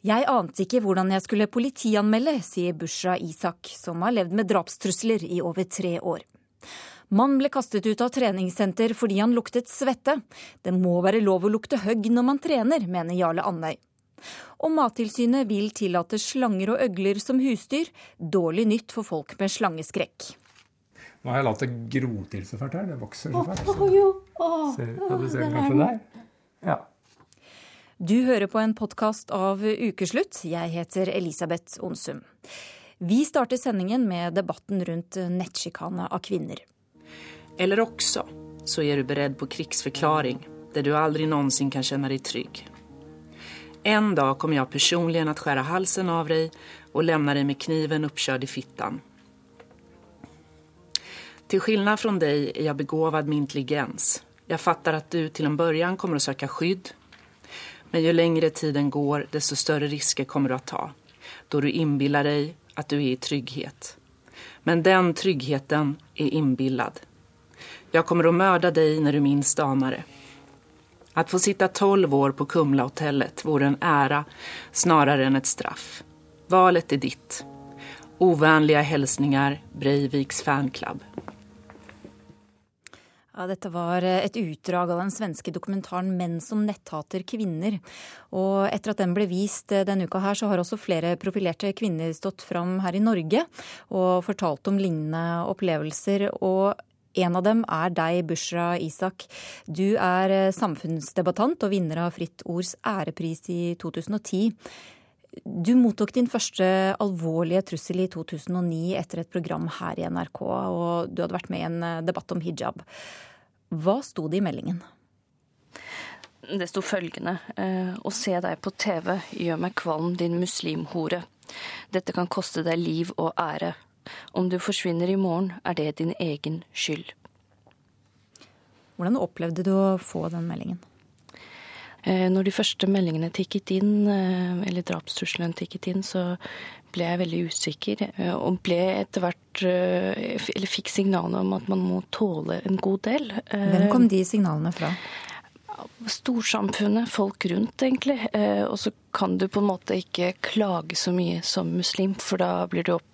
Jeg ante ikke hvordan jeg skulle politianmelde, sier Bushra Isak, som har levd med drapstrusler i over tre år. Mann ble kastet ut av treningssenter fordi han luktet svette. Det må være lov å lukte høgg når man trener, mener Jarle Andøy. Og Mattilsynet vil tillate slanger og øgler som husdyr. Dårlig nytt for folk med slangeskrekk. Nå har jeg latt det gro til så fælt her. Det vokser så fælt. Så. Ja, du ser kanskje der? Du hører på en podkast av Ukeslutt. Jeg heter Elisabeth Onsum. Vi starter sendingen med debatten rundt nettsjikane av kvinner. Eller også så er du beredt på krigsforklaring, der du aldri noensinne kan kjenne deg trygg. En dag kommer jeg personlig å skjære halsen av deg og lämna deg med kniven oppkjørt i fittan. Til skillnad fra deg er jeg begåvad med intelligens. Jeg fatter at du til en början kommer å søke skydd men jo lengre tiden går, desto større risker kommer du å ta. da du inbillar deg at du er i trygghet. Men den tryggheten er inbillad. Jeg kommer å mörda deg når du minst aner det. Å få sitte tolv år på Kumlahotellet vore en ære snarere enn et straff. Valet er ditt. Uvennlige hilsener Breiviks fanklubb. Ja, dette var eh, et utdrag av den svenske dokumentaren 'Menn som netthater kvinner'. Og etter at den ble vist eh, denne uka her, så har også flere profilerte kvinner stått fram her i Norge og fortalt om lignende opplevelser. og en av dem er deg, Bushra Isak. Du er eh, samfunnsdebattant og vinner av Fritt Ords ærepris i 2010. Du mottok din første alvorlige trussel i 2009 etter et program her i NRK, og du hadde vært med i en debatt om hijab. Hva sto det i meldingen? Det sto følgende eh, Å se deg på TV gjør meg kvalm, din muslimhore. Dette kan koste deg liv og ære. Om du forsvinner i morgen, er det din egen skyld. Hvordan opplevde du å få den meldingen? Eh, når de første meldingene tikket inn, eh, eller drapstrusselen tikket inn, så ble jeg veldig usikker. Eh, og ble etter hvert Eller fikk signalene om at man må tåle en god del. Hvem kom de signalene fra? Storsamfunnet, folk rundt, egentlig. Og så kan du på en måte ikke klage så mye som muslim, for da blir du opp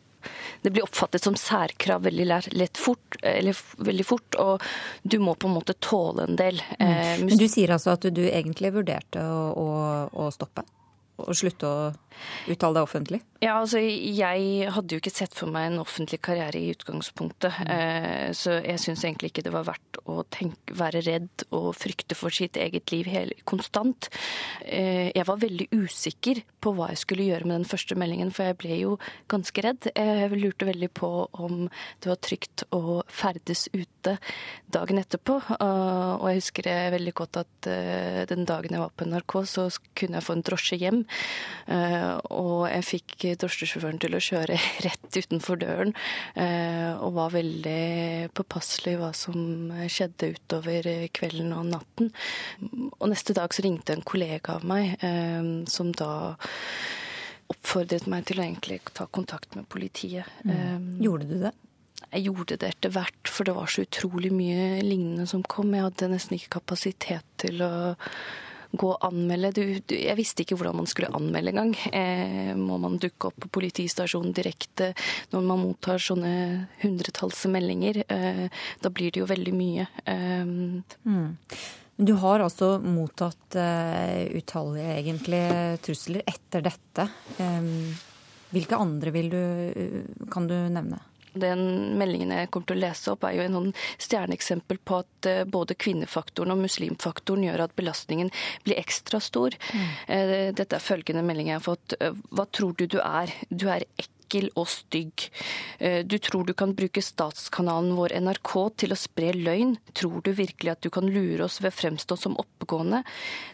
det blir oppfattet som særkrav veldig lett fort, eller veldig fort, og du må på en måte tåle en del. Mm. Eh, Men du sier altså at du egentlig vurderte å, å, å stoppe? Å slutte å uttale deg offentlig? Ja, altså jeg hadde jo ikke sett for meg en offentlig karriere i utgangspunktet. Mm. Eh, så jeg syns egentlig ikke det var verdt å tenke, være redd og frykte for sitt eget liv hele, konstant. Eh, jeg var veldig usikker på hva jeg skulle gjøre med den første meldingen, for jeg ble jo ganske redd. Jeg lurte veldig på om det var trygt å ferdes ute dagen etterpå. Og jeg husker det veldig godt at eh, den dagen jeg var på NRK, så kunne jeg få en drosje hjem. Og jeg fikk drosjesjåføren til å kjøre rett utenfor døren, eh, og var veldig påpasselig hva som skjedde utover kvelden og natten. Og neste dag så ringte en kollega av meg, eh, som da oppfordret meg til å egentlig ta kontakt med politiet. Mm. Eh, gjorde du det? Jeg gjorde det etter hvert, for det var så utrolig mye lignende som kom. Jeg hadde nesten ikke kapasitet til å gå og anmelde. Du, du, jeg visste ikke hvordan man skulle anmelde engang. Eh, må man dukke opp på politistasjonen direkte når man mottar sånne hundretalls meldinger? Eh, da blir det jo veldig mye. Eh, mm. Du har altså mottatt uh, utallige egentlig trusler etter dette. Um, hvilke andre du, kan du nevne? Den meldingen jeg kommer til å lese opp, er jo en sånn stjerneeksempel på at eh, både kvinnefaktoren og muslimfaktoren gjør at belastningen blir ekstra stor. Mm. Eh, dette er følgende melding jeg har fått. Eh, hva tror du du er? Du er ekkel ekkel og stygg. Eh, du tror du kan bruke statskanalen vår NRK til å spre løgn? Tror du virkelig at du kan lure oss ved å fremstå som oppegående?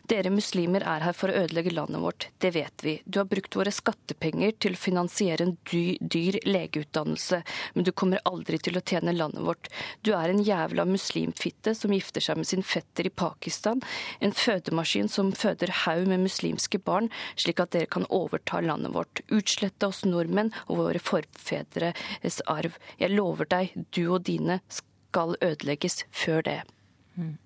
Dere muslimer er her for å ødelegge landet vårt, det vet vi. Du har brukt våre skattepenger til å finansiere en dyr, dyr legeutdannelse, men du kommer aldri til å tjene landet vårt. Du er en jævla muslimfitte som gifter seg med sin fetter i Pakistan, en fødemaskin som føder haug med muslimske barn, slik at dere kan overta landet vårt. Utslette oss nordmenn og våre forfedres arv. Jeg lover deg, du og dine skal ødelegges før det. Mm.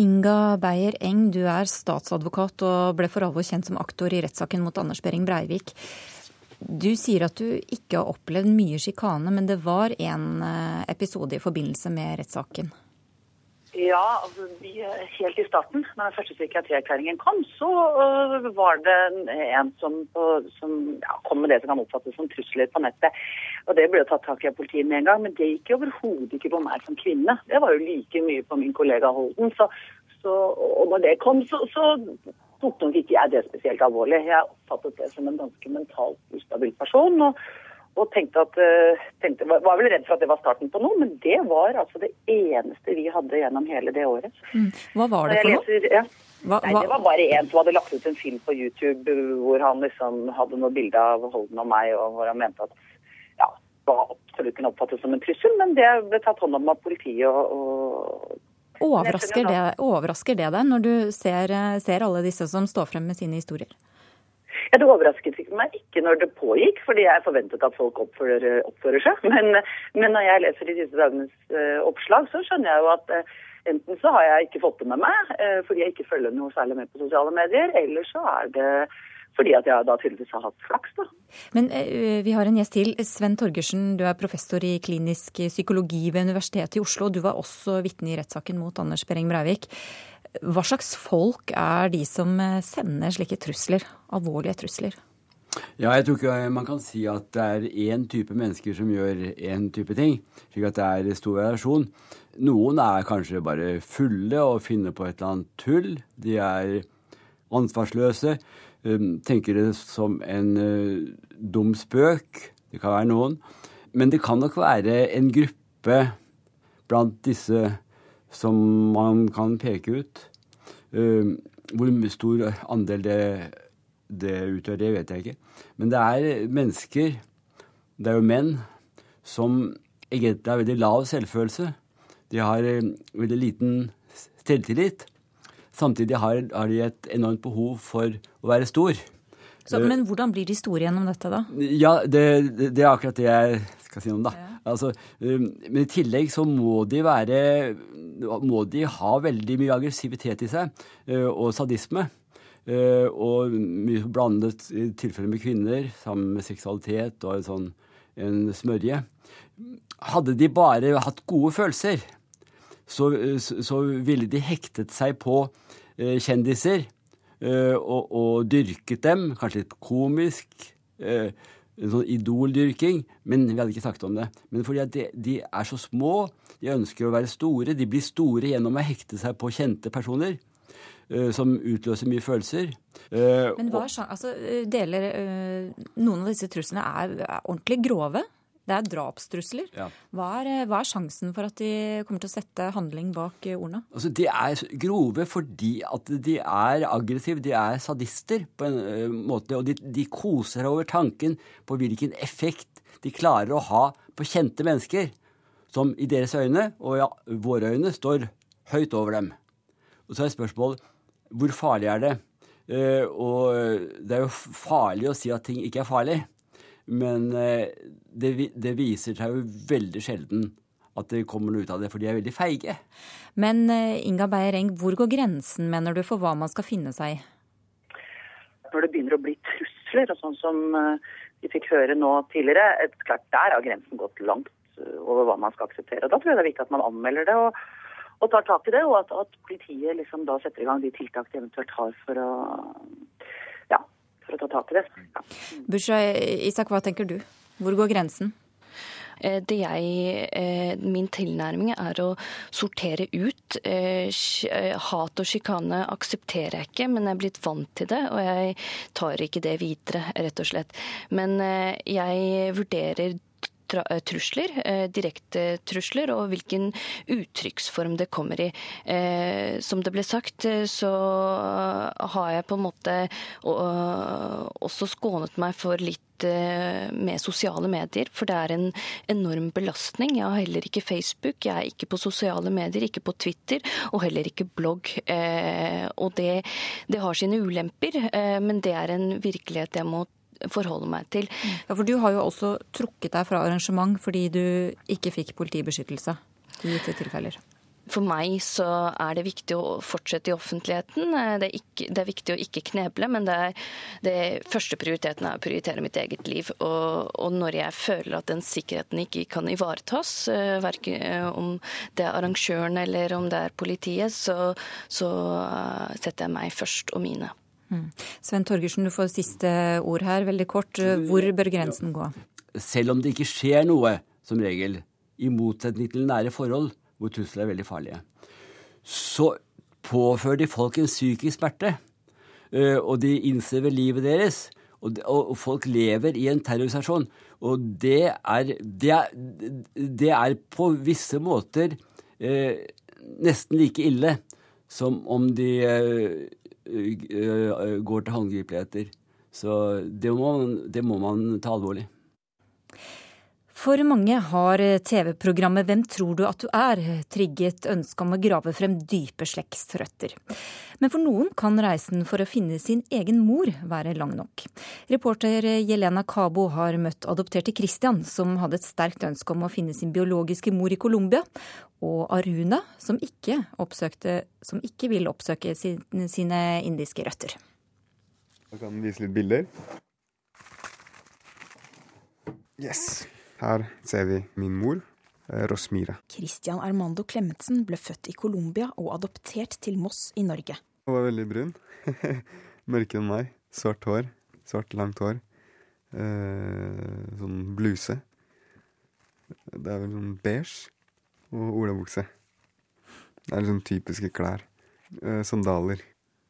Inga Beyer Eng, du er statsadvokat og ble for alvor kjent som aktor i rettssaken mot Anders Behring Breivik. Du sier at du ikke har opplevd mye sjikane, men det var en eh, episode i forbindelse med rettssaken. Ja, altså vi, helt i starten, når den første psykiatrierklæringen kom, så uh, var det en som, som ja, kom med det som kan oppfattes som trusler på nettet. Og Det ble tatt tak i av politiet med en gang, men det gikk jo overhodet ikke på meg som kvinne. Det var jo like mye på min kollega Holden. Så, så, og når det kom, så, så tok nok ikke jeg det spesielt alvorlig. Jeg oppfattet det som en ganske mentalt ustabil person. og og tenkte at, eh, tenkte, var vel redd for at det var starten på noe, men det var altså det eneste vi hadde gjennom hele det året. Mm. Hva var det for leser, noe? Ja. Hva, Nei, Det var bare en som hadde lagt ut en film på YouTube hvor han liksom hadde noe bilde av Holden og meg, og hvor han mente at ja, var absolutt kunne oppfattes som en trussel, men det ble tatt hånd om av politiet og, og Overrasker det, overrasker det deg når du ser, ser, alle disse som står frem med sine historier? Ja, Det overrasket meg ikke når det pågikk, fordi jeg forventet at folk oppfører, oppfører seg. Men, men, når jeg leser i disse dagenes uh, oppslag, så skjønner jeg jo at uh, enten så har jeg ikke fått det med meg uh, fordi jeg ikke følger noe særlig med på sosiale medier, eller så er det fordi at jeg da tydeligvis har hatt flaks, da. Men vi har en gjest til. Sven Torgersen, du er professor i klinisk psykologi ved Universitetet i Oslo. Du var også vitne i rettssaken mot Anders Behring Breivik. Hva slags folk er de som eh, sender slike trusler, alvorlige trusler? Ja, jeg tror ikke man kan si at det er én type mennesker som gjør én type ting, slik at det er stor variasjon. Noen er kanskje bare fulle og finner på et eller annet tull. De er ansvarsløse. Um, tenker det som en uh, dum spøk. Det kan være noen. Men det kan nok være en gruppe blant disse som man kan peke ut. Um, hvor stor andel det, det utgjør, det vet jeg ikke. Men det er mennesker, det er jo menn, som egentlig har veldig lav selvfølelse. De har um, veldig liten selvtillit. Samtidig har, har, de et enormt behov for å være stor. Så, men hvordan blir de store gjennom dette, da? Ja, Det, det, det er akkurat det jeg skal si noe om, da. Ja. Altså, um, men i tillegg så må de være Må de ha veldig mye aggressivitet i seg, uh, og sadisme. Uh, og mye blandet tilfeller med kvinner, sammen med seksualitet og en sånn en smørje. Hadde de bare hatt gode følelser, så, så ville de hektet seg på kjendiser og, og, dyrket dem, kanskje litt komisk. En sånn idoldyrking, men vi hadde ikke snakket om det. Men fordi de, de, er så små, de ønsker å være store. De blir store gjennom å hekte seg på kjente personer. som utløser mye følelser. men hva er altså, deler Noen av disse truslene er, er ordentlig grove? Det er drapstrusler. Ja. Hva, er, eh, hva, er, sjansen for at de kommer til å sette handling bak eh, ordene? Altså, de er grove fordi at de er aggressive. De er sadister på en uh, måte. Og de, de koser over tanken på hvilken effekt de klarer å ha på kjente mennesker. Som i deres øyne, og ja, våre øyne, står høyt over dem. Og så er spørsmålet hvor farlig er det? Og det er jo farlig å si at ting ikke er farlig. Men eh, det, det, viser seg jo veldig sjelden at det kommer noe ut av det, for de er veldig feige. Men eh, Inga Beyer-Eng, hvor går grensen, mener du, for hva man skal finne seg i? Når det begynner å bli trusler, og sånn som eh, vi fikk høre nå tidligere, et, klart der har grensen gått langt over hva man skal akseptere. Da tror jeg det er viktig at man anmelder det og, og tar tak i det, og at, at politiet liksom da setter i gang de tiltak de eventuelt har for å for å ta tak i det. Ja. Busha, Isak, hva tenker du? Hvor går grensen? Eh, det jeg, eh, min tilnærming er å sortere ut. Eh, hat og sjikane aksepterer jeg ikke, men jeg er blitt vant til det. Og jeg tar ikke det videre, rett og slett. Men jeg vurderer trusler, eh, direkte trusler, og hvilken uttrykksform det kommer i. Eh, som det ble sagt, så har jeg på en måte også skånet meg for litt med sosiale medier, for det er en enorm belastning. Jeg har heller ikke Facebook, jeg er ikke på sosiale medier, ikke på Twitter, og heller ikke blogg. Og det, det har sine ulemper, men det er en virkelighet jeg må forholde meg til. Ja, For du har jo også trukket deg fra arrangement fordi du ikke fikk politibeskyttelse i gitte tilfeller. for meg så er det viktig å fortsette i offentligheten. Det er, ikke, det er viktig å ikke kneble, men det er, det første prioriteten er å prioritere mitt eget liv. Og, og, når jeg føler at den sikkerheten ikke kan ivaretas, eh, verken eh, om det er arrangøren eller om det er politiet, så, så eh, setter jeg meg først og mine. Mm. Sven Torgersen, du får siste ord her, veldig kort. Hvor bør grensen gå? Selv om det ikke skjer noe, som regel, i motsetning til nære forhold, hvor trusler er veldig farlige, så påfører de folk en psykisk smerte. Eh, og de innser ved livet deres. Og, folk lever i en terrorisasjon. Og det er, det er, det er på visse måter eh, nesten like ille som om de eh går til håndgripeligheter. Så det må, det må man ta alvorlig. For mange har TV-programmet Hvem tror du at du er? trigget ønsket om å grave frem dype slektsrøtter. Men for noen kan reisen for å finne sin egen mor være lang nok. Reporter Jelena Cabo har møtt adopterte Christian, som hadde et sterkt ønske om å finne sin biologiske mor i Colombia, og Aruna, som ikke, oppsøkte, som ikke vil oppsøke sine indiske røtter. Jeg kan vise litt bilder. Yes. Her ser vi min mor, eh, Rosmira. Christian Armando Klemetsen ble født i Colombia og adoptert til Moss i Norge. Hun var veldig brun. Mørkere enn meg. Svart hår. Svart, langt hår. Eh, sånn bluse. Det er vel sånn beige. Og olabukse. Det er sånn typiske klær. Eh, sandaler.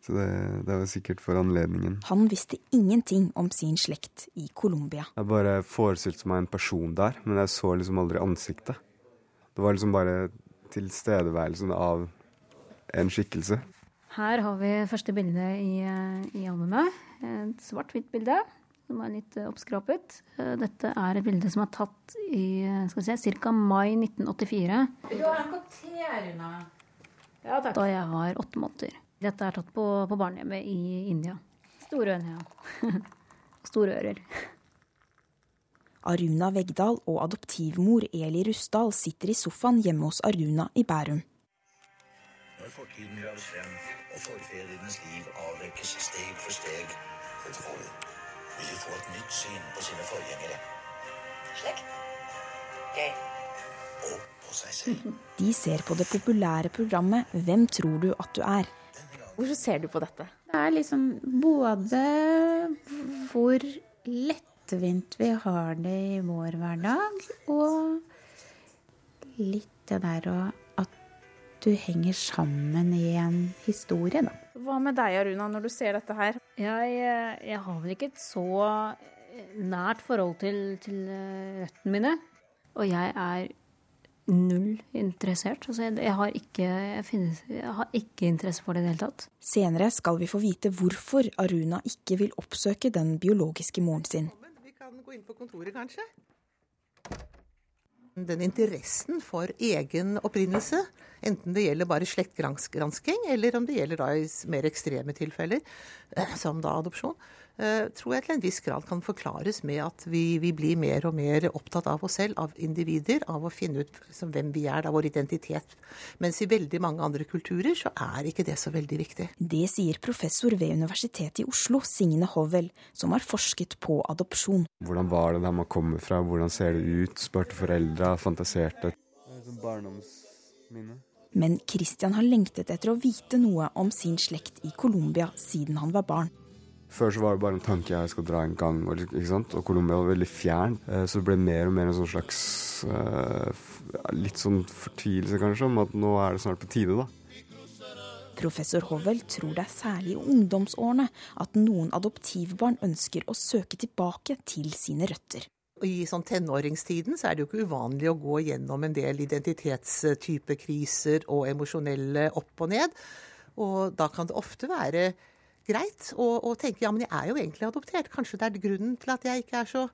Så det, det var sikkert for anledningen. Han visste ingenting om sin slekt i Colombia. Jeg bare forestilte meg en person der, men jeg så liksom aldri ansiktet. Det var liksom bare tilstedeværelsen av en skikkelse. Her har vi første bilde i, i albumet. Et svart-hvitt bilde som er litt oppskrapet. Dette er et bilde som er tatt i skal vi se, ca. mai 1984. Du har en te, Ja, takk. Da jeg var åtte måneder. Dette er tatt på, på barnehjemmet i India. Store øyne, ja. Store ører. Aruna Vegdal og adoptivmor Eli Rusdal sitter i sofaen hjemme hos Aruna i Bærum. Når fortiden graves frem og forfedrenes liv avdekkes steg for steg, vil de få et nytt syn på sine forgjengere. Slekt. Gøy. Og på seg selv. De ser på det populære programmet Hvem tror du at du er? Hvordan ser du på dette? Det er liksom både hvor lettvint vi har det i vår hverdag, og litt det der å at du henger sammen i en historie, da. Hva med deg, Aruna, når du ser dette her? Jeg, jeg har vel ikke et så nært forhold til, til røttene mine. Og jeg er null interessert. Altså, jeg, har ikke, jeg, finnes, jeg, har ikke, interesse for det i det hele tatt. Senere skal vi få vite hvorfor Aruna ikke vil oppsøke den biologiske moren sin. Vi kan gå inn på kontoret, kanskje. Den interessen for egen opprinnelse, enten det gjelder bare slektgransking, eller om det gjelder da i mer ekstreme tilfeller, som da adopsjon, Eh, tror jeg til en viss grad kan forklares med at vi, vi, blir mer og mer opptatt av oss selv, av individer, av å finne ut hvem vi er, av vår identitet. Mens i veldig mange andre kulturer så er ikke det så veldig viktig. Det sier professor ved Universitetet i Oslo, Signe Hovel, som har forsket på adopsjon. Hvordan var det der man kommer fra, hvordan ser det ut, spurte foreldra, fantaserte. Barndomsminne. Men Christian har lengtet etter å vite noe om sin slekt i Colombia siden han var barn. Før så var det bare en tanke jeg skal dra en gang, og, og Colombia var veldig fjern. Eh, så det ble mer og mer en sånn slags uh, litt sånn fortvilelse, kanskje, om at nå er det snart på tide, da. Professor Hovel tror det er særlig i ungdomsårene at noen adoptivbarn ønsker å søke tilbake til sine røtter. I sånn tenåringstiden så er det jo ikke uvanlig å gå gjennom en del identitetstypekriser og emosjonelle opp og ned. Og da kan det ofte være greit å tenke ja, men jeg er jo egentlig adoptert. Kanskje det er grunnen til at jeg ikke er så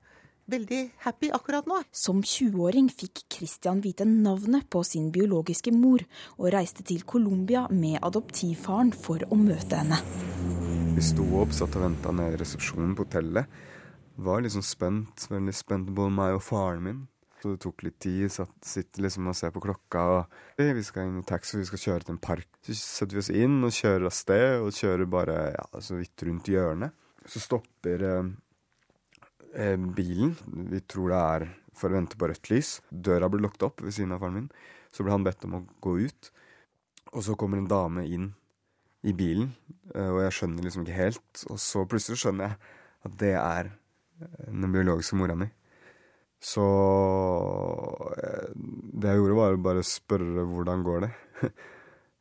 veldig happy akkurat nå. Som 20-åring fikk Christian vite navnet på sin biologiske mor, og reiste til Colombia med adoptivfaren for å møte henne. Vi sto opp, satt og venta nede i resepsjonen på hotellet. Var liksom spent, veldig spent på både meg og faren min. Så det tok litt tid. Satt, sitter liksom og ser på klokka. og Vi skal inn i taxi, vi skal kjøre til en park. Så setter vi oss inn og kjører av sted, og kjører bare ja, så vidt rundt hjørnet. Så stopper eh, eh, bilen. Vi tror det er for å vente på rødt lys. Døra blir lukket opp ved siden av faren min. Så blir han bedt om å gå ut. Og så kommer en dame inn i bilen, eh, og jeg skjønner liksom ikke helt. Og så plutselig skjønner jeg at det er eh, den biologiske mora mi. Så eh, det jeg gjorde, var å bare spørre hvordan går det.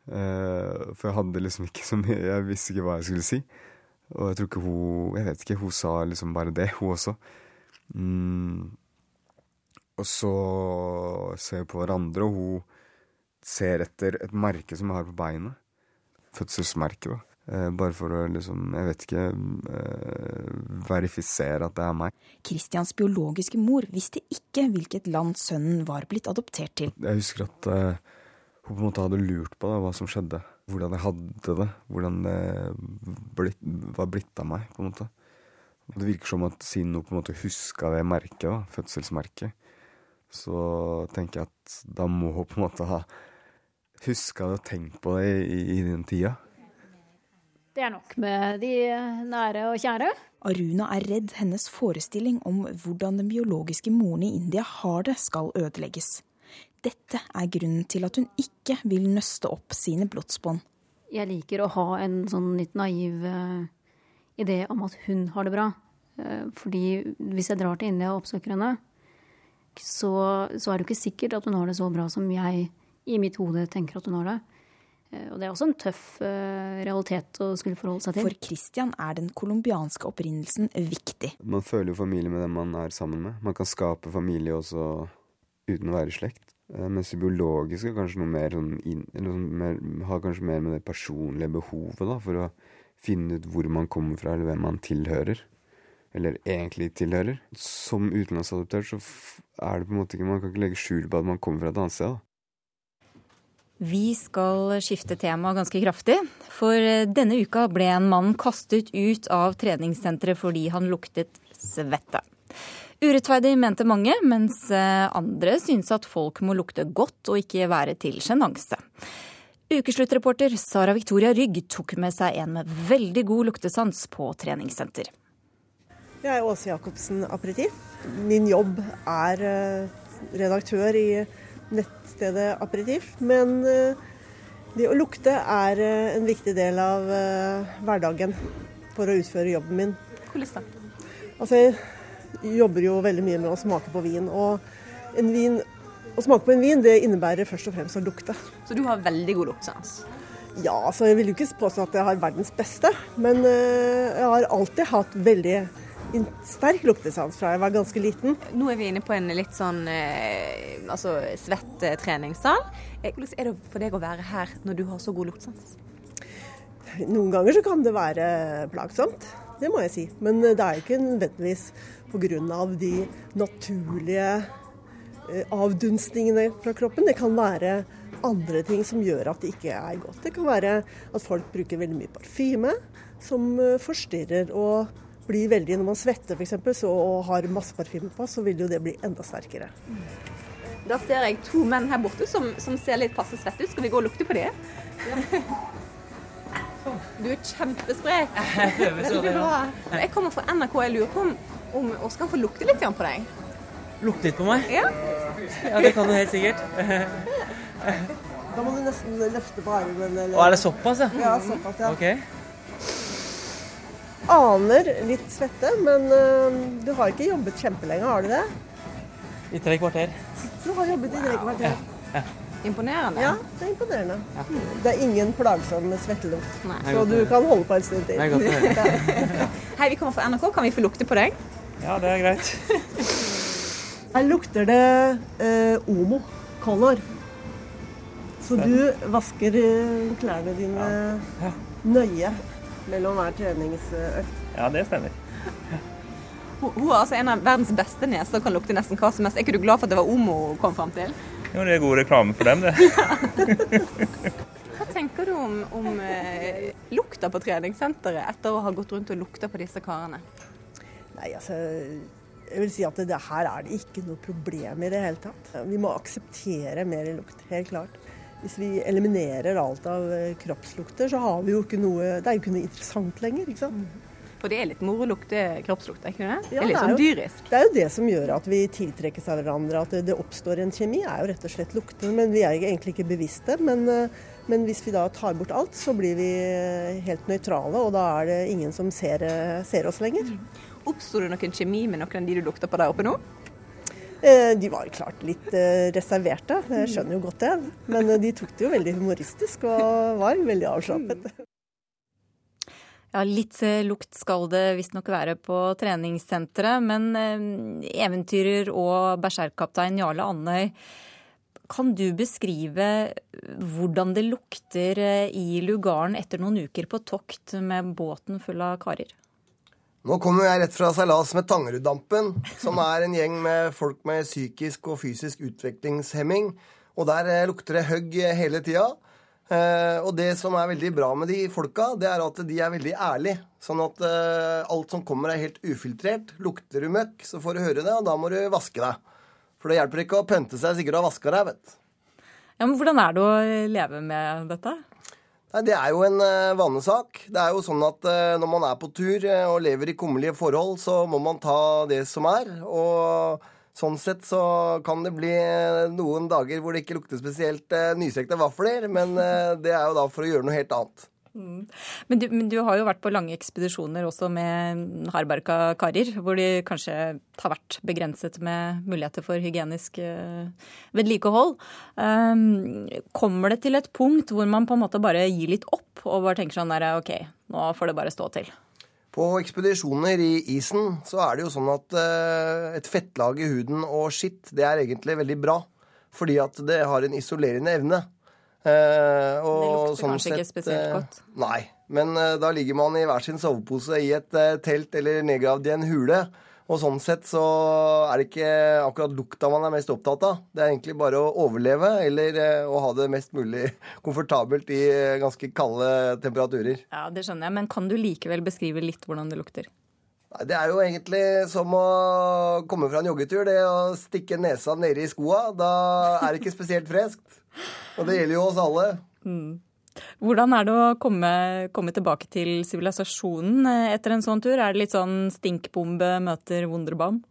For jeg hadde liksom ikke så mye Jeg visste ikke hva jeg skulle si. Og jeg tror ikke hun Jeg vet ikke, hun sa liksom bare det, hun også. Mm. Og så ser vi på hverandre, og hun ser etter et merke som jeg har på beinet. Fødselsmerket, da. Eh, bare for å liksom, jeg vet ikke, eh, verifisere at det er meg. Christians biologiske mor visste ikke hvilket land sønnen var blitt adoptert til. Jeg husker at eh, hun på en måte hadde lurt på da, hva som skjedde. Hvordan jeg hadde det. Hvordan det blitt, var blitt av meg, på en måte. Det virker som at siden hun på en måte huska det merket, da, fødselsmerket, så tenker jeg at da må hun på en måte ha huska det og tenkt på det i, i den tida. Det er nok med de nære og kjære. Aruna er redd hennes forestilling om hvordan den biologiske moren i India har det, skal ødelegges. Dette er grunnen til at hun ikke vil nøste opp sine blodsbånd. Jeg liker å ha en sånn litt naiv uh, idé om at hun har det bra. Uh, fordi hvis jeg drar til India og oppsøker henne, så, så, er det jo ikke sikkert at hun har det så bra som jeg i mitt hode tenker at hun har det. Uh, og det er også en tøff realitet å skulle forholde seg til. For Christian er den colombianske opprinnelsen viktig. Man føler jo familie med dem man er sammen med. Man kan skape familie også uten å være i slekt. Eh, mens det biologiske kanskje noe mer, sånn inn, sånn mer, har kanskje mer med det personlige behovet da, for å finne ut hvor man kommer fra, eller hvem man tilhører. Eller egentlig tilhører. Som utenlandsadoptert så er det på en måte ikke Man kan ikke legge skjul på at man kommer fra et annet sted. da. Vi skal skifte tema ganske kraftig. For eh, denne uka ble en mann kastet ut av treningssenteret fordi han luktet svette. Urettferdig mente mange, mens eh, andre syns at folk må lukte godt og ikke være til sjenanse. Ukesluttreporter Sara Victoria Rygg tok med seg en med veldig god luktesans på treningssenter. Jeg er Åse Jacobsen Aperitif. Min jobb er eh, redaktør i nettstedet Aperitif. Men eh, det å lukte er en viktig del av hverdagen for å utføre jobben min. Hvordan da? Altså, jobber jo veldig mye med å smake på vin. Og en vin, å smake på en vin det innebærer først og fremst å lukte. Så du har veldig god luktesans? Ja, så jeg vil jo ikke påstå at jeg har verdens beste. Men eh, jeg har alltid hatt veldig sterk luktesans fra jeg var ganske liten. Nå er vi inne på en litt sånn eh, altså svett eh, treningssal. Hvordan er det for deg å være her når du har så god luktesans? Noen ganger så kan det være plagsomt, det må jeg si. Men det er ikke nødvendigvis pga. de naturlige eh, avdunstningene fra kroppen. Det kan være andre ting som gjør at det ikke er godt. Det kan være at folk bruker veldig mye parfyme, som eh, forstyrrer og blir veldig Når man svetter f.eks. og har masse parfyme på, så vil jo det bli enda sterkere. Da ser jeg to menn her borte som, som ser litt passe svette ut. Skal vi gå og lukte på det? Ja. Du er kjempesprek. Jeg kommer fra NRK. Jeg lurer på om om Oskar kan få lukte litt på deg? Lukte litt på meg? Ja. ja, det kan du helt sikkert. da må du nesten løfte på armen. Eller... Å, er det såpass, ja? Ja, såpass, ja. Okay. Aner litt svette, men uh, du har ikke jobbet kjempelenge, har du det? I tre kvarter. Du har jobbet i tre kvarter. Ja. ja. Imponerende. Ja, det er imponerende. Ja. Det er ingen plagsom svettelukt, så du kan holde på en stund til. Hei, vi kommer fra NRK. Kan vi få lukte på deg? Ja, det er greit. Her lukter det eh, Omo Color. Så du vasker eh, klærne dine ja. Ja. nøye mellom hver treningsøkt? Ja, det stemmer. Hun, har altså en av verdens beste neser og kan lukte nesten hva som helst. Er ikke du glad for at det var Omo hun kom fram til? Jo, det er god reklame for dem, det. hva tenker du om, om eh, lukta på treningssenteret etter å ha gått rundt og lukta på disse karene? Nei, altså Jeg vil si at det, det her er det ikke noe problem i det hele tatt. Vi må akseptere mer lukt, helt klart. Hvis vi eliminerer alt av eh, kroppslukter, så har vi jo ikke noe Det er jo ikke noe interessant lenger, ikke sant. For det er litt moro å lukte kroppslukt, er ikke det? Ja, det er litt sånn jo, dyrisk. Det er jo det som gjør at vi tiltrekkes av hverandre, at det, oppstår en kjemi, er jo rett og slett lukter. Men vi er egentlig ikke bevisste. Men, eh, men hvis vi da tar bort alt, så blir vi eh, helt nøytrale, og da er det ingen som ser, ser oss lenger. Oppsto det noen kjemi med noen av de du lukter på der oppe nå? Eh, De var klart litt eh, reserverte, jeg skjønner jo godt det. Men eh, de tok det jo veldig humoristisk og var veldig avslappet. Ja, litt lukt skal det visstnok være på treningssenteret, men eventyrer og berserkkaptein Jarle Andøy, kan du beskrive hvordan det lukter i lugaren etter noen uker på tokt med båten full av karer? Nå kommer jeg rett fra seilas med Tangeruddampen, som er en gjeng med folk med psykisk og fysisk utviklingshemming. Og der eh, lukter det høgg hele tida. Eh, og det som er veldig bra med de folka, det er at de er veldig ærlige. Sånn at eh, alt som kommer er helt ufiltrert. Lukter du møkk, så får du høre det, og da må du vaske deg. For det hjelper ikke å pønte seg sikkert å ha vaska deg, vet du. Ja, men Hvordan er det å leve med dette? Nei, Det er jo en uh, vanesak. Det er jo sånn at eh, når man er på tur eh, og lever i kummerlige forhold, så må man ta det som er. Og sånn sett så kan det bli eh, noen dager hvor det ikke lukter spesielt nysekte vafler, men eh, det er jo da for å gjøre noe helt annet. Mm. Men, du, men du har jo vært på lange ekspedisjoner også med hardbarka karer, hvor de kanskje har vært begrenset med muligheter for hygienisk eh, vedlikehold. Um, kommer det til et punkt hvor man på en måte bare gir litt opp og bare tenker sånn der, OK, nå får det bare stå til? På ekspedisjoner i isen så er det jo sånn at eh, et fettlag i huden og skitt, det er egentlig veldig bra. Fordi at det har en isolerende evne. Eh, og Det lukter sånn kanskje ikke spesielt eh, godt. Nei. Men eh, da ligger man i hver sin sovepose i et eh, telt eller nedgravd i en hule. Og sånn sett så er det ikke akkurat lukta man er mest opptatt av. Det er egentlig bare å overleve eller eh, å ha det mest mulig komfortabelt i eh, ganske kalde temperaturer. Ja, Det skjønner jeg, men kan du likevel beskrive litt hvordan det lukter? Det er jo egentlig som å komme fra en joggetur. Det å stikke nesa nede i skoa. Da er det ikke spesielt freskt. Og det gjelder jo oss alle. Mm. Hvordan er det å komme, komme tilbake til sivilisasjonen eh, etter en sånn tur? Er det litt sånn stinkbombe møter Wunderbaum?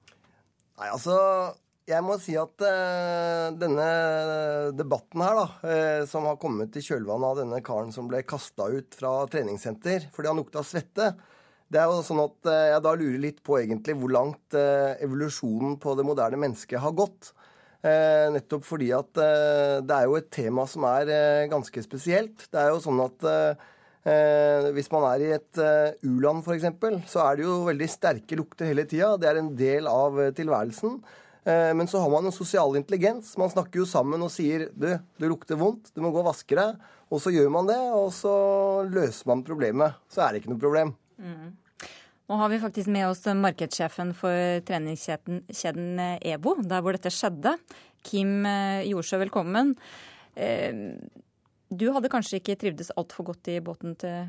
Nei, altså jeg må si at uh, denne debatten her, da, uh, som har kommet i kjølvannet av denne karen som ble kasta ut fra treningssenter fordi han lukta svette, det er jo sånn at eh, jeg da lurer litt på egentlig hvor langt eh, evolusjonen på det moderne mennesket har gått. Eh, nettopp fordi at det er jo et tema som er ganske spesielt. Det er jo sånn at hvis man er i et u-land f.eks., så er det jo veldig sterke lukter hele tida. Det er en del av tilværelsen. Men så har man en sosial intelligens. Man snakker jo sammen og sier du, du lukter vondt, du må gå og vaske deg. Og så gjør man det, og så løser man problemet. Så er det ikke noe problem. Mm. Nå har vi faktisk med oss markedssjefen for treningskjeden EBO, der hvor dette skjedde. Kim eh, Jordsjø, velkommen. Eh, Du hadde kanskje ikke trivdes altfor godt i båten til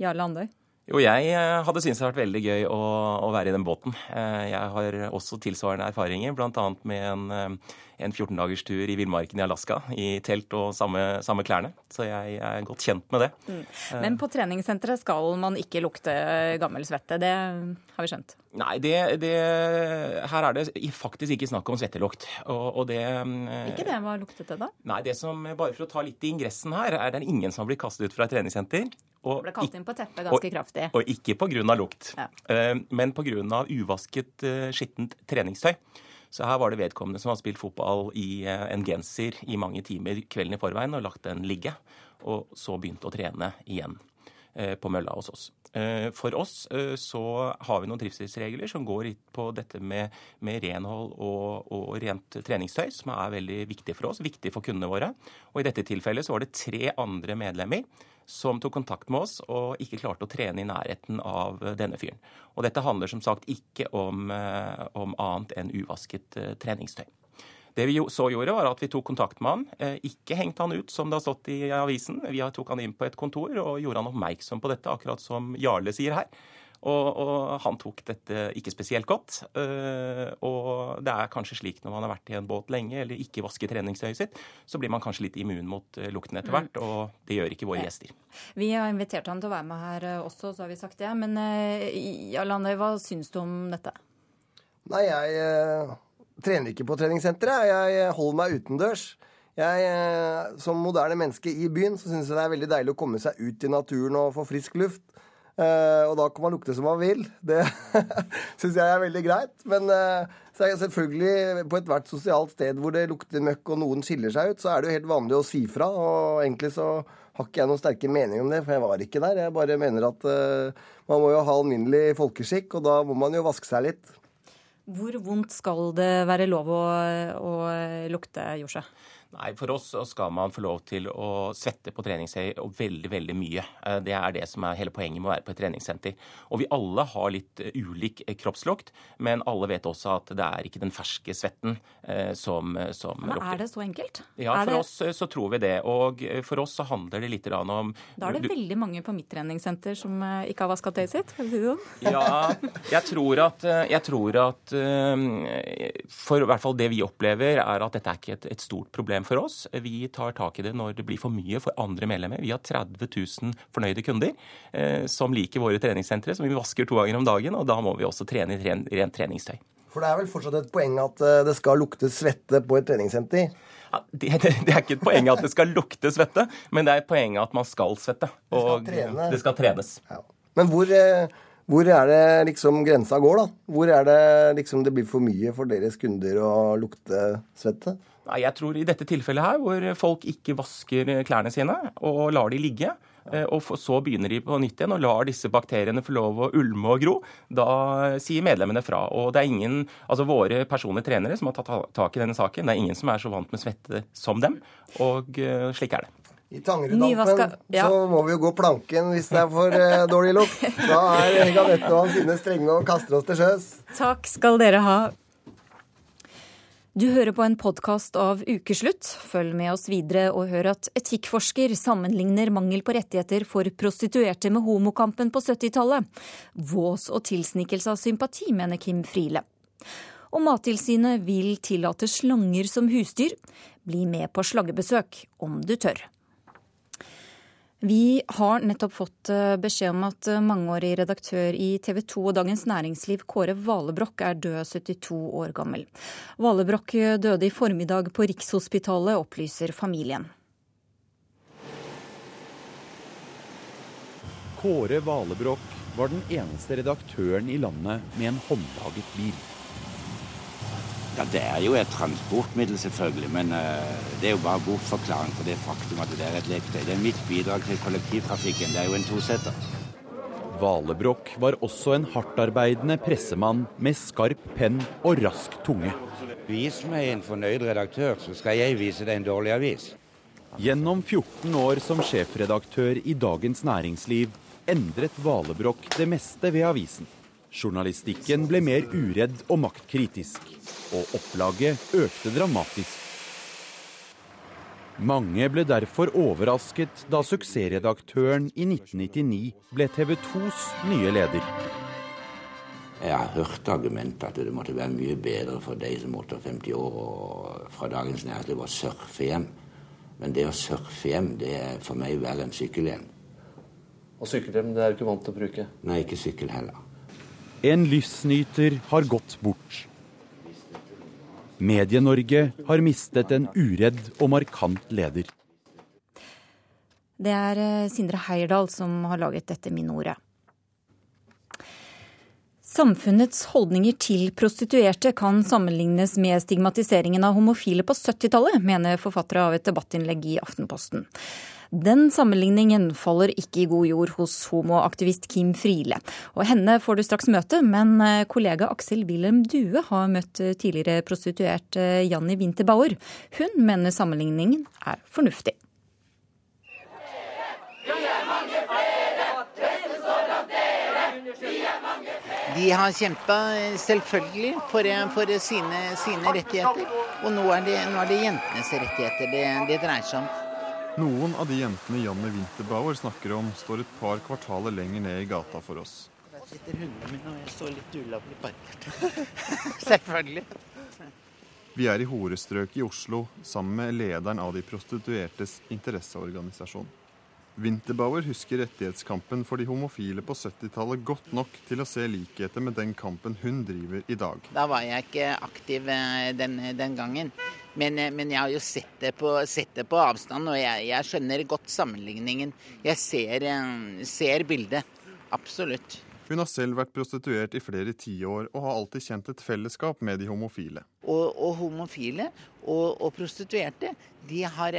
Jarle Andøy? Jo, jeg eh, hadde syntes det hadde vært veldig gøy å, å være i den båten. Eh, Jeg har også tilsvarende erfaringer, bl.a. med en, en 14-dagers tur i villmarken i Alaska i telt og samme, samme klærne. Så jeg er godt kjent med det. Mm. Eh, Men på treningssenteret skal man ikke lukte gammel svette. Det har vi skjønt. Nei, det, det, her er det faktisk ikke snakk om svettelukt. Og, og det eh, Ikke det? Hva luktet det da? Nei, det som, bare for å ta litt i ingressen her, er det ingen som har blitt kastet ut fra et treningssenter. Og Ble kalt inn på teppet ganske kraftig. Og ikke pga. lukt, Ja. eh, men pga. uvasket, skittent treningstøy. Så her var det vedkommende som hadde spilt fotball i eh, en genser i mange timer kvelden i forveien og lagt den ligge, og så begynte å trene igjen eh, på mølla hos oss. Eh, For oss så har vi noen trivselsregler som går på dette med, med renhold og, og rent treningstøy, som er veldig viktig for oss, viktig for kundene våre. Og i dette tilfellet så var det tre andre medlemmer som tok kontakt med oss og ikke klarte å trene i nærheten av eh, denne fyren. Og dette handler som sagt ikke om, eh, om annet enn uvasket eh, treningstøy. Det vi så gjorde, var at vi tok kontakt med han. Ikke hengte han ut, som det har stått i avisen. Vi tok han inn på et kontor og gjorde han oppmerksom på dette, akkurat som Jarle sier her. Og, og han tok dette ikke spesielt godt. Uh, og det er kanskje slik når man har vært i en båt lenge eller ikke vasker treningstøyet sitt, så blir man kanskje litt immun mot uh, lukten etter hvert, mm. og det gjør ikke våre gjester. Vi har invitert han til å være med her også, så har vi sagt det. Men uh, Alane, hva syns du om dette? Nei, jeg trener ikke på treningssenteret. Jeg holder meg utendørs. Jeg, som moderne menneske i byen så syns jeg det er veldig deilig å komme seg ut i naturen og få frisk luft. Uh, og da kan man lukte som man vil. Det syns jeg er veldig greit. Men uh, så er selvfølgelig på ethvert sosialt sted hvor det lukter møkk og noen skiller seg ut, så er det jo helt vanlig å si fra. Og egentlig så har ikke jeg noen sterke meninger om det, for jeg var ikke der. Jeg bare mener at uh, man må jo ha alminnelig folkeskikk, og da må man jo vaske seg litt. Hvor vondt skal det være lov å, å lukte, Josje? Nei, For oss så skal man få lov til å svette på treningstøy og veldig veldig mye. Eh, det er det som er hele poenget med å være på et treningssenter. Og vi alle har litt eh, ulik eh, kroppslukt, men alle vet også at det er ikke den ferske svetten som, som men Er det så enkelt? Ja, er for det... oss så tror vi det. Og for oss så handler det litt om Da er det du... veldig mange på mitt treningssenter som ikke har vaska tøyet sitt? Si sånn. Ja, jeg tror at, jeg tror at For i hvert fall det vi opplever, er at dette er ikke et, et stort problem problem for oss. Vi tar tak i det når det blir for mye for andre medlemmer. Vi har 30 000 fornøyde kunder eh, som liker våre treningssentre, som vi vasker to ganger om dagen. Og da må vi også trene i rent treningstøy. For det er vel fortsatt et poeng at eh, det skal lukte svette på et treningssenter? Ja, det, det, det, er ikke et poeng at det skal lukte svette, men det er et poeng at man skal svette. Og det skal, det skal trenes. Ja. Men hvor, eh, hvor, er det liksom grensa går, da? Hvor er det liksom det blir for mye for deres kunder å lukte svette? Nei, Jeg tror i dette tilfellet her, hvor folk ikke vasker klærne sine og lar de ligge, eh, og så begynner de på nytt igjen og lar disse bakteriene få lov å ulme og gro, da sier medlemmene fra. Og det er ingen, altså våre personlige trenere som har tatt tak i denne saken, det er ingen som er så vant med svette som dem, og eh, slik er det. I Tangerudampen ja. så må vi jo gå planken hvis det er for eh, dårlig lukt. Da er Helga Nette og hans sine strenge og kaster oss til sjøs. Takk skal dere ha. Du hører på en podkast av Ukeslutt. Følg med oss videre og hør at etikkforsker sammenligner mangel på rettigheter for prostituerte med homokampen på 70-tallet. Vås og tilsnikelse av sympati, mener Kim Friele. Og Mattilsynet vil tillate slanger som husdyr. Bli med på slangebesøk om du tør. Vi har nettopp fått eh, beskjed om at eh, mangeårig redaktør i TV 2 og Dagens Næringsliv, Kåre Valebrokk, er død 72 år gammel. Valebrokk eh, døde i formiddag på Rikshospitalet, opplyser familien. Kåre Valebrokk var den eneste redaktøren i landet med en håndlaget bil. Ja, Det er jo et transportmiddel, selvfølgelig. Men uh, det er jo bare bortforklaring for det faktum at det er et leketøy. Det er mitt bidrag til kollektivtrafikken. Det er jo en tosetter. Valebrokk var også en hardtarbeidende pressemann med skarp penn og rask tunge. Vis meg en fornøyd redaktør, så skal jeg vise deg en dårlig avis. Gjennom 14 år som sjefredaktør i Dagens Næringsliv endret Valebrokk det meste ved avisen. Journalistikken ble mer uredd og maktkritisk, og opplaget økte dramatisk. Mange ble derfor overrasket da suksessredaktøren i 1999 ble TV 2s nye leder. Jeg har hørt argumentet at det måtte være mye bedre for deg som er 58 år og fra Dagens Næringsliv å surfe hjem. Men det å surfe hjem, det er for meg verre enn sykkelhjem. Og sykkelhjem det er du ikke vant til å bruke? Nei, ikke sykkel heller. En livsnyter har gått bort. Medie-Norge har mistet en uredd og markant leder. Det er eh, Sindre Heierdal som har laget dette minneordet. Samfunnets holdninger til prostituerte kan sammenlignes med stigmatiseringen av homofile på 70-tallet, mener forfattere av et debattinnlegg i Aftenposten. Den sammenligningen faller ikke i god jord hos homoaktivist Kim Friele. Og henne får du straks møte, men eh, kollega Aksel Wilhelm Due har møtt eh, tidligere prostituert eh, Janni Winterbauer. Hun mener sammenligningen er fornuftig. De har kjempa selvfølgelig for, for sine, sine, rettigheter. Og nå er, det, nå er det jentenes rettigheter det, det dreier seg om. Noen av de jentene Janne Winterbauer snakker om, står et par kvartaler lenger ned i gata for oss. sitter hundene mine, og jeg står litt ulovlig parkert. Selvfølgelig. Vi er i horestrøket i Oslo sammen med lederen av de prostituertes interesseorganisasjon. Winterbauer husker rettighetskampen for de homofile på 70-tallet godt nok til å se likheter med den kampen hun driver i dag. Da var jeg ikke aktiv eh, den, den gangen. Men, eh, men, jeg har jo sett det på, sett det på avstand, og jeg, jeg, skjønner godt sammenligningen. Jeg ser, eh, ser bildet. Absolutt. Hun har selv vært prostituert i flere tiår og har alltid kjent et fellesskap med de homofile. Og, og homofile og, og, prostituerte, de har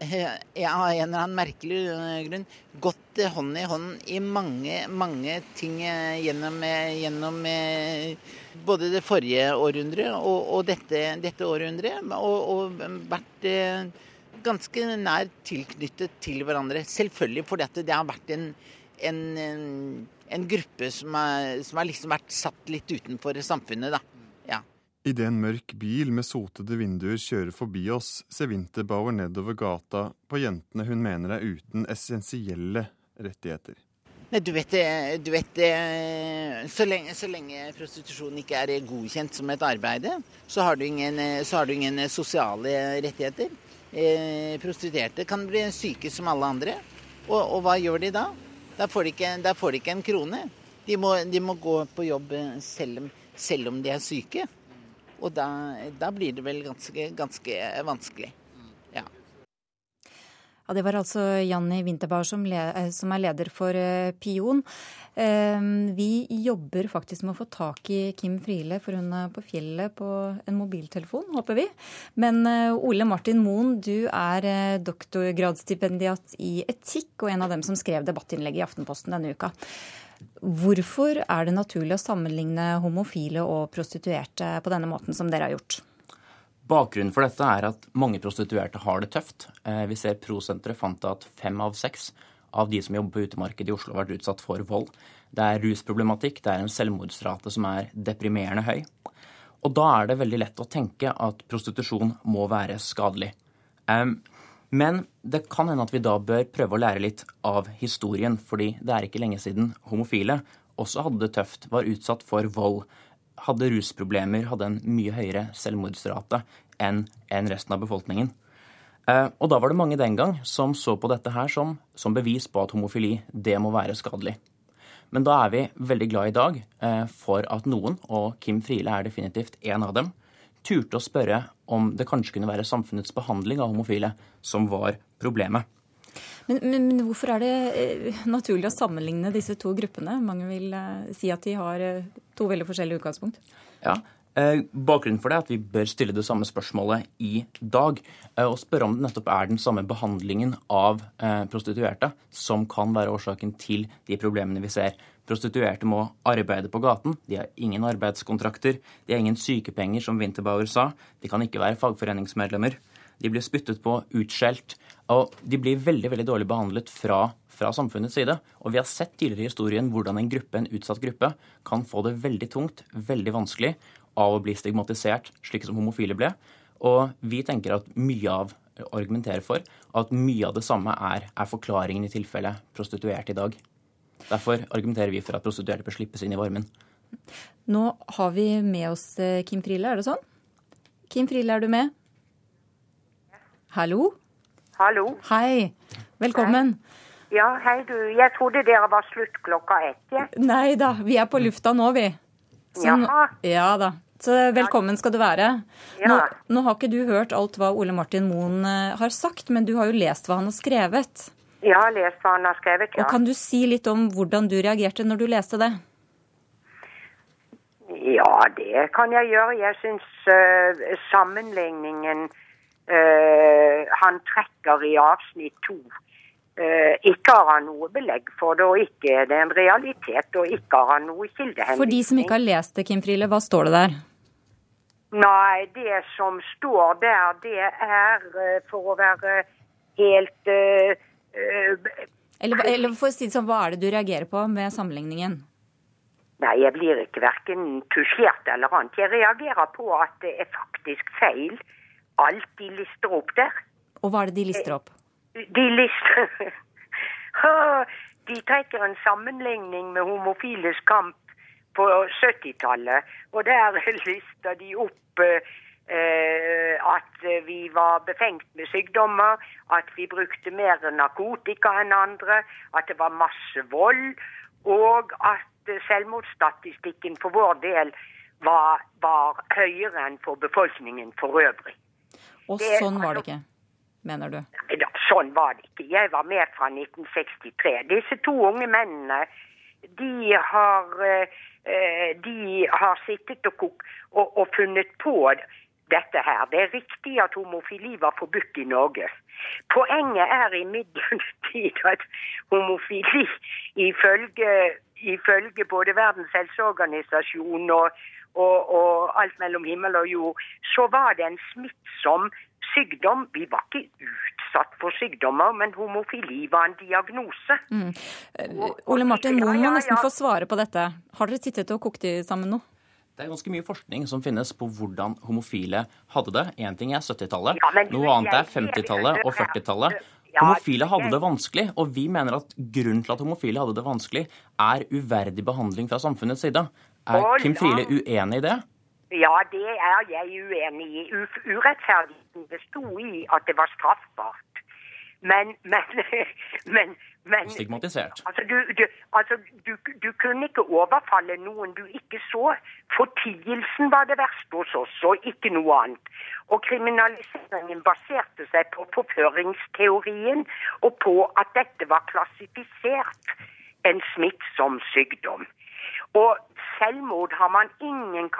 ja, har en eller annen merkelig grunn gått hånd i hånd i mange, mange ting gjennom, gjennom både det forrige århundret og, og dette, dette, århundret. Og, og vært ganske nær tilknyttet til hverandre. Selvfølgelig fordi det har vært en, en en gruppe som har, som har liksom vært satt litt utenfor samfunnet, da. Idet en mørk bil med sotede vinduer kjører forbi oss, ser Winterbauer nedover gata på jentene hun mener er uten essensielle rettigheter. Du vet, du vet så, lenge, så lenge prostitusjon ikke er godkjent som et arbeid, så har du ingen, har du ingen sosiale rettigheter. Eh, prostituerte kan bli syke som alle andre. Og, og hva gjør de da? Da får de ikke, får de ikke en krone. De må, de må, gå på jobb selv, selv, om de er syke. Og da, da blir det vel ganske, ganske vanskelig. Ja. ja. Det var altså Janni Winterbar som, eh, som er leder for eh, Pion. Ehm, vi jobber faktisk med å få tak i Kim Friele, for hun er på fjellet på en mobiltelefon, håper vi. Men eh, Ole Martin Moen, du er doktorgradsstipendiat i etikk og en av dem som skrev debattinnlegget i Aftenposten denne uka. Hvorfor er det naturlig å sammenligne homofile og prostituerte på denne måten som dere har gjort? Bakgrunnen for dette er at mange prostituerte har det tøft. Eh, vi ser Prosenteret fant at fem av seks av de som jobber på utemarkedet i Oslo, har vært utsatt for vold. Det er rusproblematikk, det er en selvmordsrate som er deprimerende høy. Og da er det veldig lett å tenke at prostitusjon må være skadelig. Um, men det kan hende at vi da bør prøve å lære litt av historien, fordi det er ikke lenge siden homofile også hadde det tøft, var utsatt for vold, hadde rusproblemer, hadde en mye høyere selvmordsrate enn resten av befolkningen. Eh, og da var det mange den gang som så på dette her som, som, bevis på at homofili det må være skadelig. Men da er vi veldig glad i dag eh, for at noen, og Kim Friele er definitivt en av dem, turte å spørre om det kanskje kunne være samfunnets behandling av homofile som var problemet. Men, men, men hvorfor er det eh, naturlig å sammenligne disse to gruppene? Mange vil si at de har to veldig forskjellige utgangspunkt. Ja, Eh, bakgrunnen for det er at vi bør stille det samme spørsmålet i dag. Eh, og spørre om det nettopp er den samme behandlingen av eh, prostituerte som kan være årsaken til de problemene vi ser. Prostituerte må arbeide på gaten, de har ingen arbeidskontrakter, de har ingen sykepenger, som Winterbauer sa, de kan ikke være fagforeningsmedlemmer. De blir spyttet på, utskjelt, og de blir veldig veldig dårlig behandlet fra, fra samfunnets side. Og vi har sett tidligere i historien hvordan en gruppe, en utsatt gruppe kan få det veldig tungt, veldig vanskelig, av å bli stigmatisert, slik som homofile ble. Og vi tenker at mye av argumenterer for at mye av det samme er, er forklaringen i tilfellet prostituerte i dag. Derfor argumenterer vi for at prostituerte bør slippes inn i varmen. Nå har vi med oss eh, Kim Friele, er det sånn? Kim Friele, er du med? Hallo? Hallo. Hei. Velkommen. Hei. Ja, hei du. Jeg trodde dere var slutt klokka ett. Ja. Nei da, vi er på lufta nå, vi. Så, Jaha. Ja da. Så velkommen skal du være. Ja. Nå, nå, har ikke du hørt alt hva Ole Martin Moen eh, har sagt, men du har jo lest hva han har skrevet. Jeg har lest hva han har skrevet, ja. Og Kan du si litt om hvordan du reagerte når du leste det? Ja, det kan jeg gjøre. Jeg syns uh, sammenligningen uh, han trekker i avsnitt to Uh, ikke har han noe belegg for det, og ikke er det en realitet, og ikke har han noe kildehenvisning. For de som ikke har lest det, Kim Friele, hva står det der? Nei, det som står der, det er for å være helt eller, eller, for å si det sånn, hva er det du reagerer på med sammenligningen? Nei, jeg blir ikke verken tusjert eller annet. Jeg reagerer på at det er faktisk feil alt de lister opp der. Og hva er det de lister opp? de lister de trekker en sammenligning med homofiles kamp på 70-tallet. Og der lister de opp eh, at vi var befengt med sykdommer, at vi brukte mer narkotika enn andre, at det var masse vold, og at selvmordsstatistikken for vår del var, var høyere enn for befolkningen for øvrig. Og Det- sånn var det ikke, mener du? Da, sånn var det ikke. Jeg var med fra 1963. Disse to unge mennene, de har, eh, de har sittet og, og, og funnet på dette her. Det er riktig at homofili var forbudt i Norge. Poenget er imidlertid at homofili ifølge, ifølge både Verdens helseorganisasjon og, og, og alt mellom himmel og jord, så var det en smittsom sykdom. Vi var ikke utsatt for sykdommer, men homofili var en diagnose. Mm. Ole Martin Moen må nesten få svare på dette. Har dere sittet og kokt i sammen nå? Det er ganske mye forskning som finnes på hvordan homofile hadde det. Én ting er 70-tallet, Ja, men du, noe annet er 50-tallet og 40-tallet. Homofile hadde det vanskelig, og vi mener at grunnen til at homofile hadde det vanskelig, er uverdig behandling fra samfunnets side. Er Kim Friele uenig i det? Ja, det er jeg uenig i. Urettferdigheten bestod i at det var straffbart. Men, men, men, men Stigmatisert. Altså, du, du, altså du, du kunne ikke overfalle noen du ikke så. Fortielsen var det verste hos oss, og ikke noe annet. Og kriminaliseringen baserte seg på forføringsteorien og på at dette var klassifisert en smittsom sykdom. Og selvmord har man ingen,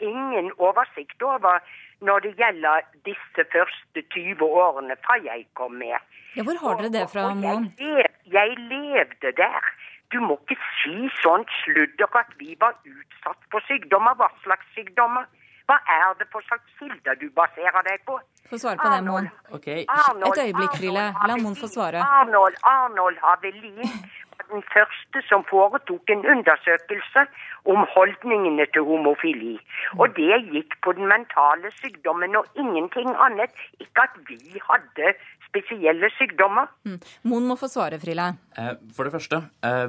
ingen oversikt over når det gjelder disse første 20 årene fra jeg kom med. Ja, hvor har dere det fra, Moen? Jeg, jeg levde der. Du må ikke si sånt sludder at vi var utsatt for sykdommer. Hva slags sykdommer? Hva er det for slags kilder du baserer deg på? Få svare på det, Moen. Okay. Et øyeblikk, Friele. La Moen få svare. Arnold, Arnold Havelin den første som foretok en undersøkelse om holdningene til homofili. Og det gikk på den mentale sykdommen og ingenting annet. Ikke at vi hadde spesielle sykdommer. Mm. Moen må få svare, Friele. Eh, For det første, eh,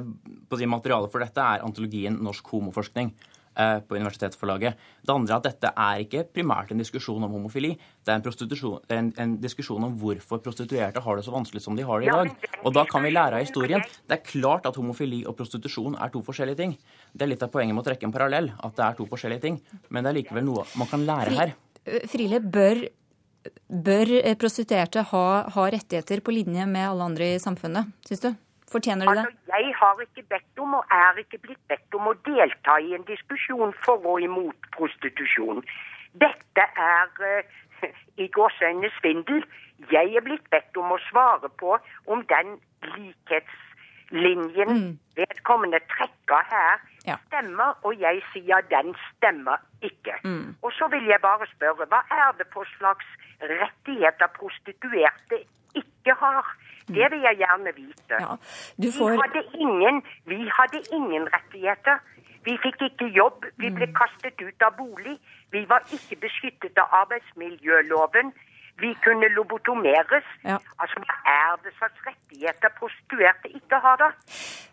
på de materialet for dette er antologien Norsk homoforskning på universitetsforlaget. Det andre er at dette er ikke primært en diskusjon om homofili. Det er en, det er en, en diskusjon om hvorfor prostituerte har det så vanskelig som de har det i dag. Og da kan vi lære av historien. Det er klart at homofili og prostitusjon er to forskjellige ting. Det er litt av poenget med å trekke en parallell, at det er to forskjellige ting. Men det er likevel noe man kan lære her. Frile, Friele, bør, bør eh, prostituerte ha, ha rettigheter på linje med alle andre i samfunnet, syns du? Fortjener de det? Altså, jeg har ikke bedt om, og er ikke blitt bedt om, å delta i en diskusjon for og imot prostitusjon. Dette er eh, i gåseøyne svindel. Jeg er blitt bedt om å svare på om den likhetslinjen vedkommende trekker her, Ja. stemmer, og jeg sier den stemmer ikke. Mm. Og så vil jeg bare spørre, hva er det for slags rettigheter prostituerte ikke har? Det vil jeg gjerne vite. Du får- vi, hadde ingen, vi hadde ingen rettigheter. Vi fikk ikke jobb, vi ble Mm. kastet ut av bolig. Vi var ikke beskyttet av arbeidsmiljøloven. Vi kunne lobotomeres. Ja. Altså, Hva er det slags rettigheter prostituerte ikke har, da?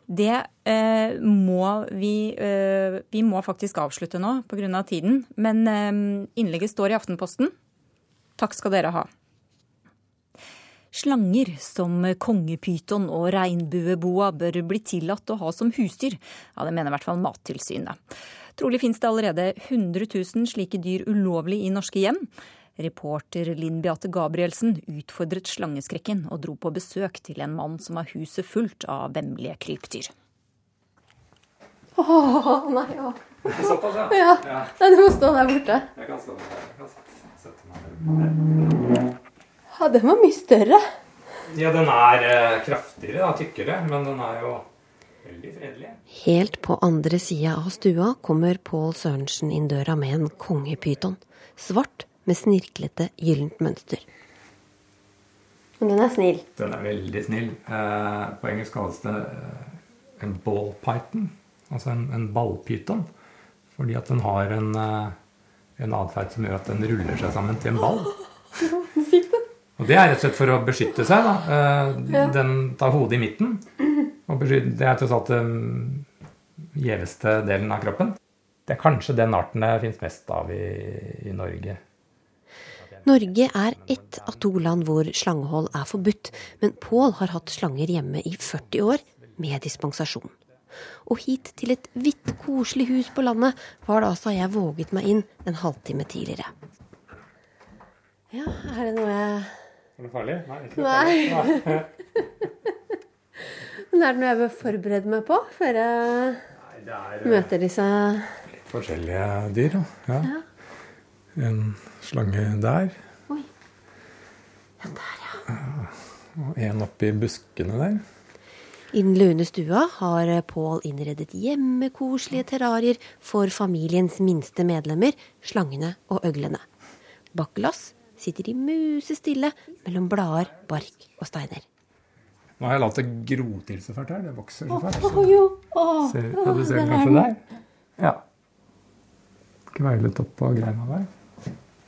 Det eh, må vi eh, Vi må faktisk avslutte nå pga. tiden. Men eh, innlegget står i Aftenposten. Takk skal dere ha. Slanger som kongepyton og regnbueboa bør bli tillatt å ha som husdyr. Ja, Det mener i hvert fall Mattilsynet. Trolig finnes det allerede 100 000 slike dyr ulovlig i norske hjem. Reporter Linn Beate Gabrielsen utfordret slangeskrekken og dro på besøk til en mann som har huset fullt av vemmelige krypdyr. Åh, nei, ja. Såpass, ja. ja. Ja. Nei, du må stå der borte. Jeg kan stå der. Jeg kan sette meg der. Ja, den var mye større. Ja, den er eh, kraftigere, da, tykkere, men den er jo veldig fredelig. Helt på andre sida av stua kommer Pål Sørensen inn døra med en kongepyton. Svart med snirklete gyllent mønster. Men den er snill. Den er veldig snill. Eh, på engelsk kalles det eh, en ball python, altså en, en ballpyton. Fordi at den har en, en atferd som gjør at den ruller seg sammen til en ball. Og det er rett og slett for å beskytte seg. Da. Eh, Den tar hodet i midten, Og beskytte, det er tross alt den gjeveste delen av kroppen. Det er kanskje den arten det fins mest av i, i Norge. Norge er ett av to land hvor slangehold er forbudt, men Pål har hatt slanger hjemme i 40 år, med dispensasjon. Og hit til et hvitt, koselig hus på landet var det altså jeg våget meg inn en halvtime tidligere. Ja, er det noe jeg Er det farlig? Nei. Ikke Nei. farlig. Nei. Men er det noe jeg bør forberede meg på før jeg det er- møter disse Forskjellige dyr, da. Ja. En slange der. Oi. Og en oppi buskene der. I den lune stua har Pål innredet hjemmekoselige terrarier for familiens minste medlemmer, slangene og øglene. Bak glass sitter de musestille mellom blader, bark og steiner. Nå har jeg latt det gro til så fælt her. Det vokser så fælt. Å, jo. oh, Ser, ja, du ser er kanskje der? Ja. Kveilet opp på greina der.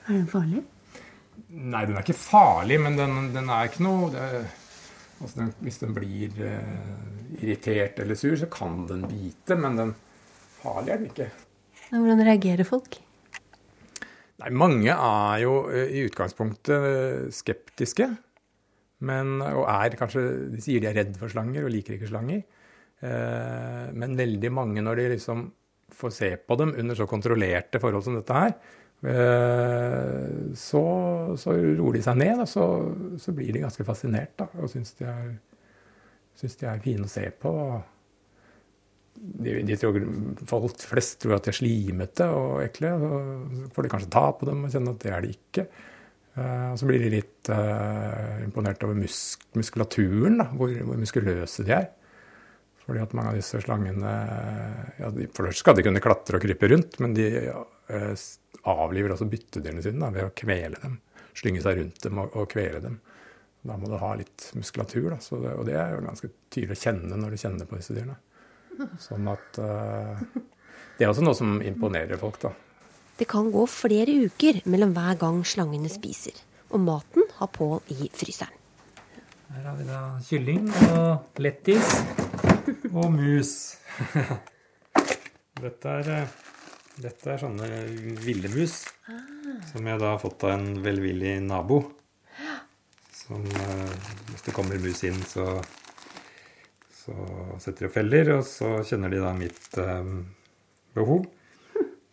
Er den farlig? Nei, den er ikke farlig, men den, den er ikke noe det, altså den, Hvis den blir eh, irritert eller sur, så kan den bite, men den farlig er den ikke. Hvordan reagerer folk? Nei, mange er jo eh, i utgangspunktet eh, skeptiske. Men, og er kanskje De sier de er redd for slanger og liker ikke slanger. Eh, men veldig mange, når de liksom får se på dem under så kontrollerte forhold som dette her, så, så roer de seg ned, og så, så blir de ganske fascinert da, og syns de, de er fine å se på. De, de tror, folk flest tror at de er slimete og ekle. Så får de kanskje ta på dem og kjenne at det er de ikke. Eh, og så blir de litt uh, imponert over musk muskulaturen, da, hvor, hvor muskuløse de er. Fordi at mange av disse slangene ja, de, For det skal de kunne klatre og krype rundt, men de uh, avliver også byttedyrene sine da, ved å kvele dem. Slynge seg rundt dem og, og kvele dem. Da må du ha litt muskulatur, da, det, og det er jo ganske tydelig å kjenne når du kjenner på disse dyrene. Sånn at eh, Det er også noe som imponerer folk, da. Det kan gå flere uker mellom hver gang slangene spiser. Og maten har Pål i fryseren. Her har vi da kylling og lettis og mus. dette, er, eh, dette er sånne ville mus som jeg da har fått av en velvillig nabo. Som eh, Hvis det kommer mus inn, så, så setter de opp feller, og så kjenner de da mitt eh, behov.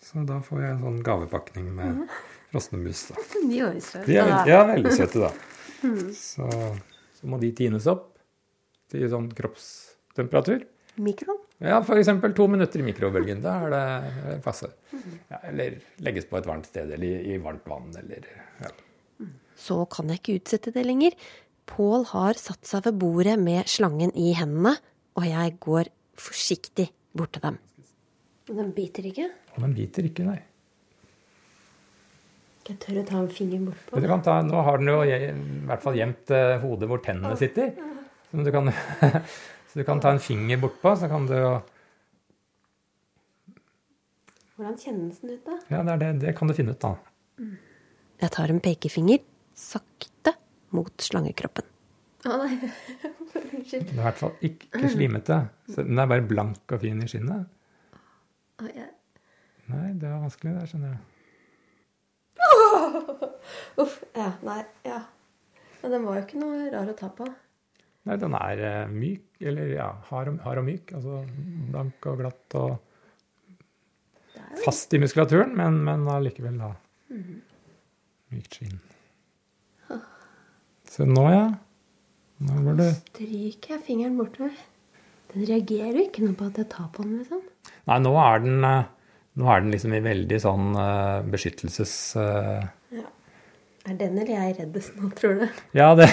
Så da får jeg en sånn gavepakning med frosne mus. da. De søte. De er, ja, veldig søte, da. Mm. Så, så må de tines opp til sånn kroppstemperatur. Mikroen? Ja, f.eks. to minutter i mikrobølgen. Da er det passe. Ja, eller legges på et varmt sted, eller i, i varmt vann, eller ja. Så kan jeg ikke utsette det lenger. Pål har satt seg ved bordet med slangen i hendene, og jeg går forsiktig bort til dem. Den biter ikke? Den biter ikke, nei. Jeg tør å ta en finger bortpå. Du kan ta, nå har den jo i hvert fall gjemt eh, hodet hvor tennene sitter. Så du kan, så du kan ta en finger bortpå, så kan du jo Hvordan kjennes den ut, da? Ja, det, er det, det kan du finne ut, da. Jeg tar en pekefinger sakte mot slangekroppen. Å nei, unnskyld. Det er i hvert fall ikke slimete. Den er bare blank og fin i skinnet. Å, jeg- Nei, det var vanskelig, der, skjønner jeg. Uff. Ja, nei, ja. Men den var jo ikke noe rar å ta på. Nei, den er eh, myk, eller ja, hard og, hard og myk. Altså blank og glatt og fast i muskulaturen, men, men allikevel da Mhm. mykt skinn. Så nå, ja. Nå var det Stryker jeg fingeren bortover. Den reagerer jo ikke noe på at jeg tar på den, liksom. Nei, nå er den, eh, nå er den liksom i veldig sånn eh, beskyttelses... eh, Ja. Er den eller jeg reddest nå, tror du? Ja, det,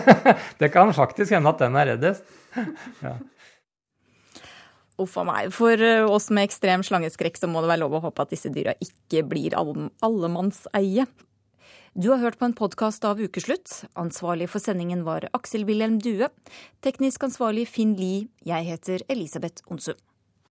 det kan faktisk hende at den er reddest. Ja. Uff a meg. For oss med ekstrem slangeskrekk så må det være lov å håpe at disse dyra ikke blir alle- allemannseie. Du har hørt på en podkast av Ukeslutt. Ansvarlig for sendingen var Aksel Wilhelm Due. Teknisk ansvarlig Finn Lie. Jeg heter Elisabeth Onsum.